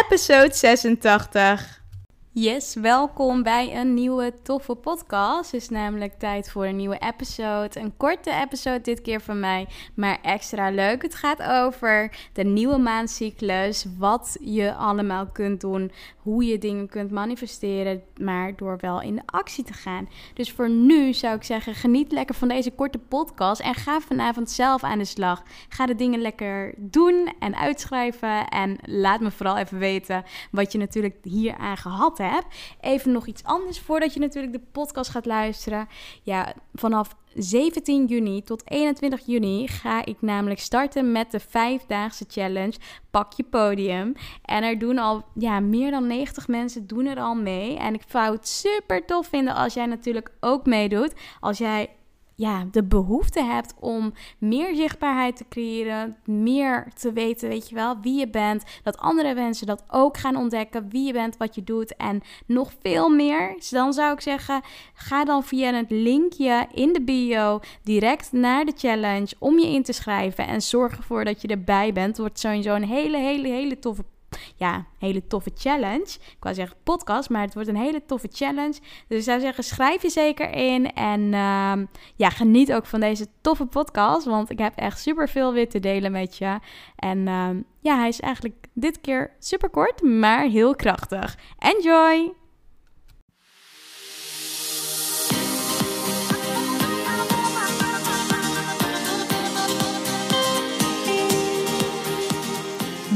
episode 86. Yes, welkom bij een nieuwe toffe podcast. Het is namelijk tijd voor een nieuwe episode. Een korte episode dit keer van mij, maar extra leuk. Het gaat over de nieuwe maandcyclus, wat je allemaal kunt doen, hoe je dingen kunt manifesteren, maar door wel in de actie te gaan. Dus voor nu zou ik zeggen, geniet lekker van deze korte podcast en ga vanavond zelf aan de slag. Ga de dingen lekker doen en uitschrijven en laat me vooral even weten wat je natuurlijk hier aan gehad hebt Even nog iets anders voordat je natuurlijk de podcast gaat luisteren. Ja, vanaf 17 juni tot 21 juni ga ik namelijk starten met de vijfdaagse challenge Pak je podium. En er doen al ja, meer dan 90 mensen doen er al mee. En ik zou het super tof vinden als jij natuurlijk ook meedoet. Als jij ja, de behoefte hebt om meer zichtbaarheid te creëren, meer te weten, weet je wel, wie je bent, dat andere mensen dat ook gaan ontdekken, wie je bent, wat je doet en nog veel meer, dan zou ik zeggen, ga dan via het linkje in de bio direct naar de challenge om je in te schrijven en zorg ervoor dat je erbij bent. Het wordt sowieso een hele, hele, hele toffe ja, hele toffe challenge. Ik wou zeggen podcast, maar het wordt een hele toffe challenge. Dus ik zou zeggen, schrijf je zeker in. En uh, ja, geniet ook van deze toffe podcast. Want ik heb echt super veel weer te delen met je. En uh, ja, hij is eigenlijk dit keer super kort, maar heel krachtig. Enjoy!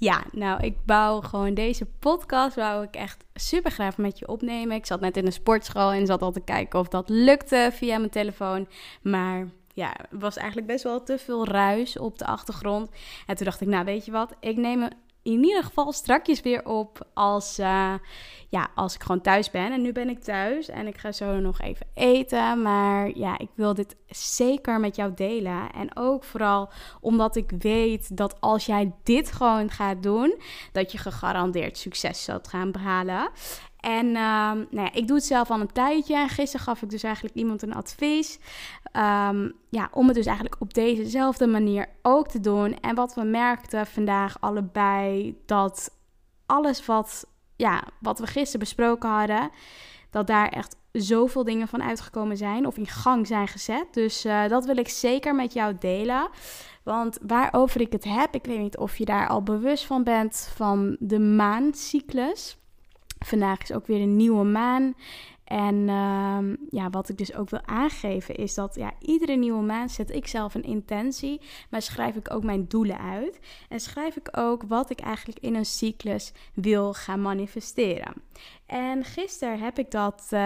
Ja, nou, ik bouw gewoon deze podcast, wou ik echt super graag met je opnemen. Ik zat net in een sportschool en zat al te kijken of dat lukte via mijn telefoon. Maar ja, was eigenlijk best wel te veel ruis op de achtergrond. En toen dacht ik, nou, weet je wat, ik neem in ieder geval strakjes weer op als, uh, ja, als ik gewoon thuis ben. En nu ben ik thuis en ik ga zo nog even eten. Maar ja, ik wil dit zeker met jou delen. En ook vooral omdat ik weet dat als jij dit gewoon gaat doen, dat je gegarandeerd succes zult gaan behalen. En uh, nou ja, ik doe het zelf al een tijdje. Gisteren gaf ik dus eigenlijk iemand een advies. Um, ja, om het dus eigenlijk op dezezelfde manier ook te doen. En wat we merkten vandaag allebei, dat alles wat, ja, wat we gisteren besproken hadden, dat daar echt zoveel dingen van uitgekomen zijn of in gang zijn gezet. Dus uh, dat wil ik zeker met jou delen. Want waarover ik het heb, ik weet niet of je daar al bewust van bent van de maancyclus. Vandaag is ook weer een nieuwe maan. En uh, ja, wat ik dus ook wil aangeven is dat ja, iedere nieuwe maand zet ik zelf een intentie, maar schrijf ik ook mijn doelen uit. En schrijf ik ook wat ik eigenlijk in een cyclus wil gaan manifesteren. En gisteren heb ik dat, uh,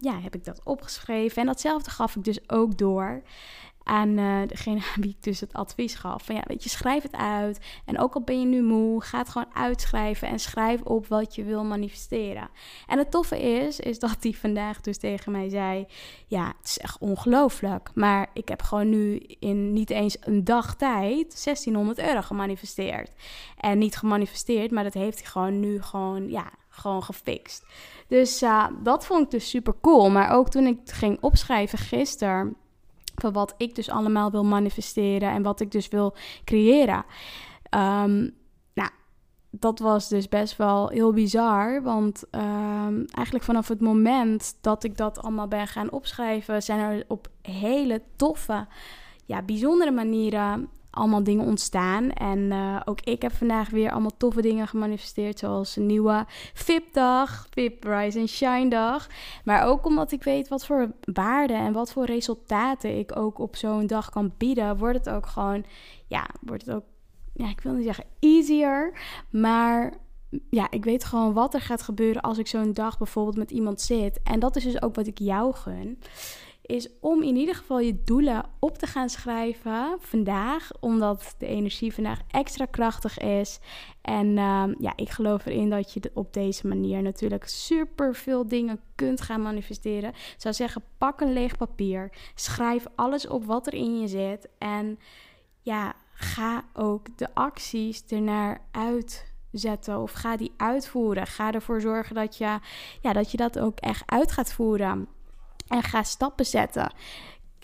ja, heb ik dat opgeschreven en datzelfde gaf ik dus ook door aan uh, degene aan wie ik dus het advies gaf. Van ja, weet je, schrijf het uit. En ook al ben je nu moe, ga het gewoon uitschrijven en schrijf op wat je wil manifesteren. En het toffe is, is dat hij vandaag dus tegen mij zei: Ja, het is echt ongelooflijk. Maar ik heb gewoon nu in niet eens een dag tijd 1600 euro gemanifesteerd. En niet gemanifesteerd, maar dat heeft hij gewoon nu gewoon, ja, gewoon gefixt. Dus uh, dat vond ik dus super cool. Maar ook toen ik ging opschrijven gisteren van wat ik dus allemaal wil manifesteren en wat ik dus wil creëren. Um, nou, dat was dus best wel heel bizar. Want um, eigenlijk vanaf het moment dat ik dat allemaal ben gaan opschrijven, zijn er op hele toffe, ja, bijzondere manieren allemaal dingen ontstaan. En eh, ook ik heb vandaag weer allemaal toffe dingen gemanifesteerd. Zoals een nieuwe VIP-dag, VIP Rise and Shine dag. Maar ook omdat ik weet wat voor waarden en wat voor resultaten ik ook op zo'n dag kan bieden, wordt het ook gewoon, ja, wordt het ook, ja, ik wil niet zeggen easier, maar ja, ik weet gewoon wat er gaat gebeuren als ik zo'n dag bijvoorbeeld met iemand zit. En dat is dus ook wat ik jou gun is om in ieder geval je doelen op te gaan schrijven vandaag, omdat de energie vandaag extra krachtig is. En uh, ja, ik geloof erin dat je op deze manier natuurlijk super veel dingen kunt gaan manifesteren. Ik zou zeggen, pak een leeg papier, schrijf alles op wat er in je zit en ja, ga ook de acties ernaar uitzetten of ga die uitvoeren. Ga ervoor zorgen dat je, ja, dat je dat ook echt uit gaat voeren. En ga stappen zetten.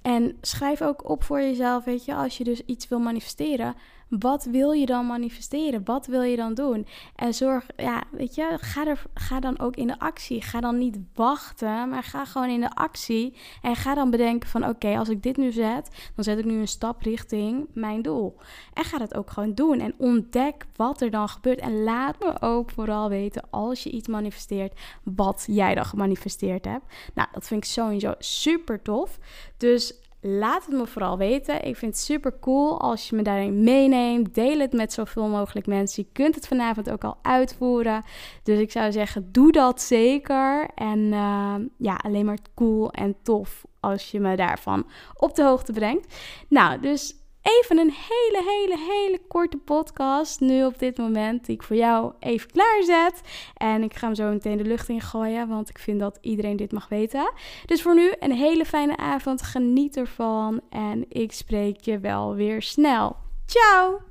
En schrijf ook op voor jezelf, weet je, als je dus iets wil manifesteren, wat wil je dan manifesteren? Wat wil je dan doen? En zorg, ja, weet je, ga, er, ga dan ook in de actie. Ga dan niet wachten, maar ga gewoon in de actie. En ga dan bedenken van, oké, als ik dit nu zet, dan zet ik nu een stap richting mijn doel. En ga dat ook gewoon doen. En ontdek wat er dan gebeurt. En laat me ook vooral weten, als je iets manifesteert, wat jij dan gemanifesteerd hebt. Nou, dat vind ik sowieso super tof. Dus Laat het me vooral weten. Ik vind het super cool als je me daarin meeneemt. Deel het met zoveel mogelijk mensen. Je kunt het vanavond ook al uitvoeren. Dus ik zou zeggen, doe dat zeker. En uh, ja, alleen maar cool en tof als je me daarvan op de hoogte brengt. Nou, dus even een hele, hele, hele korte podcast. Nu op dit moment, die ik voor jou even klaarzet. En ik ga hem zo meteen de lucht in gooien, want ik vind dat iedereen dit mag weten. Dus voor nu een hele fijne avond. Geniet ervan. En ik spreek je wel weer snel. Ciao!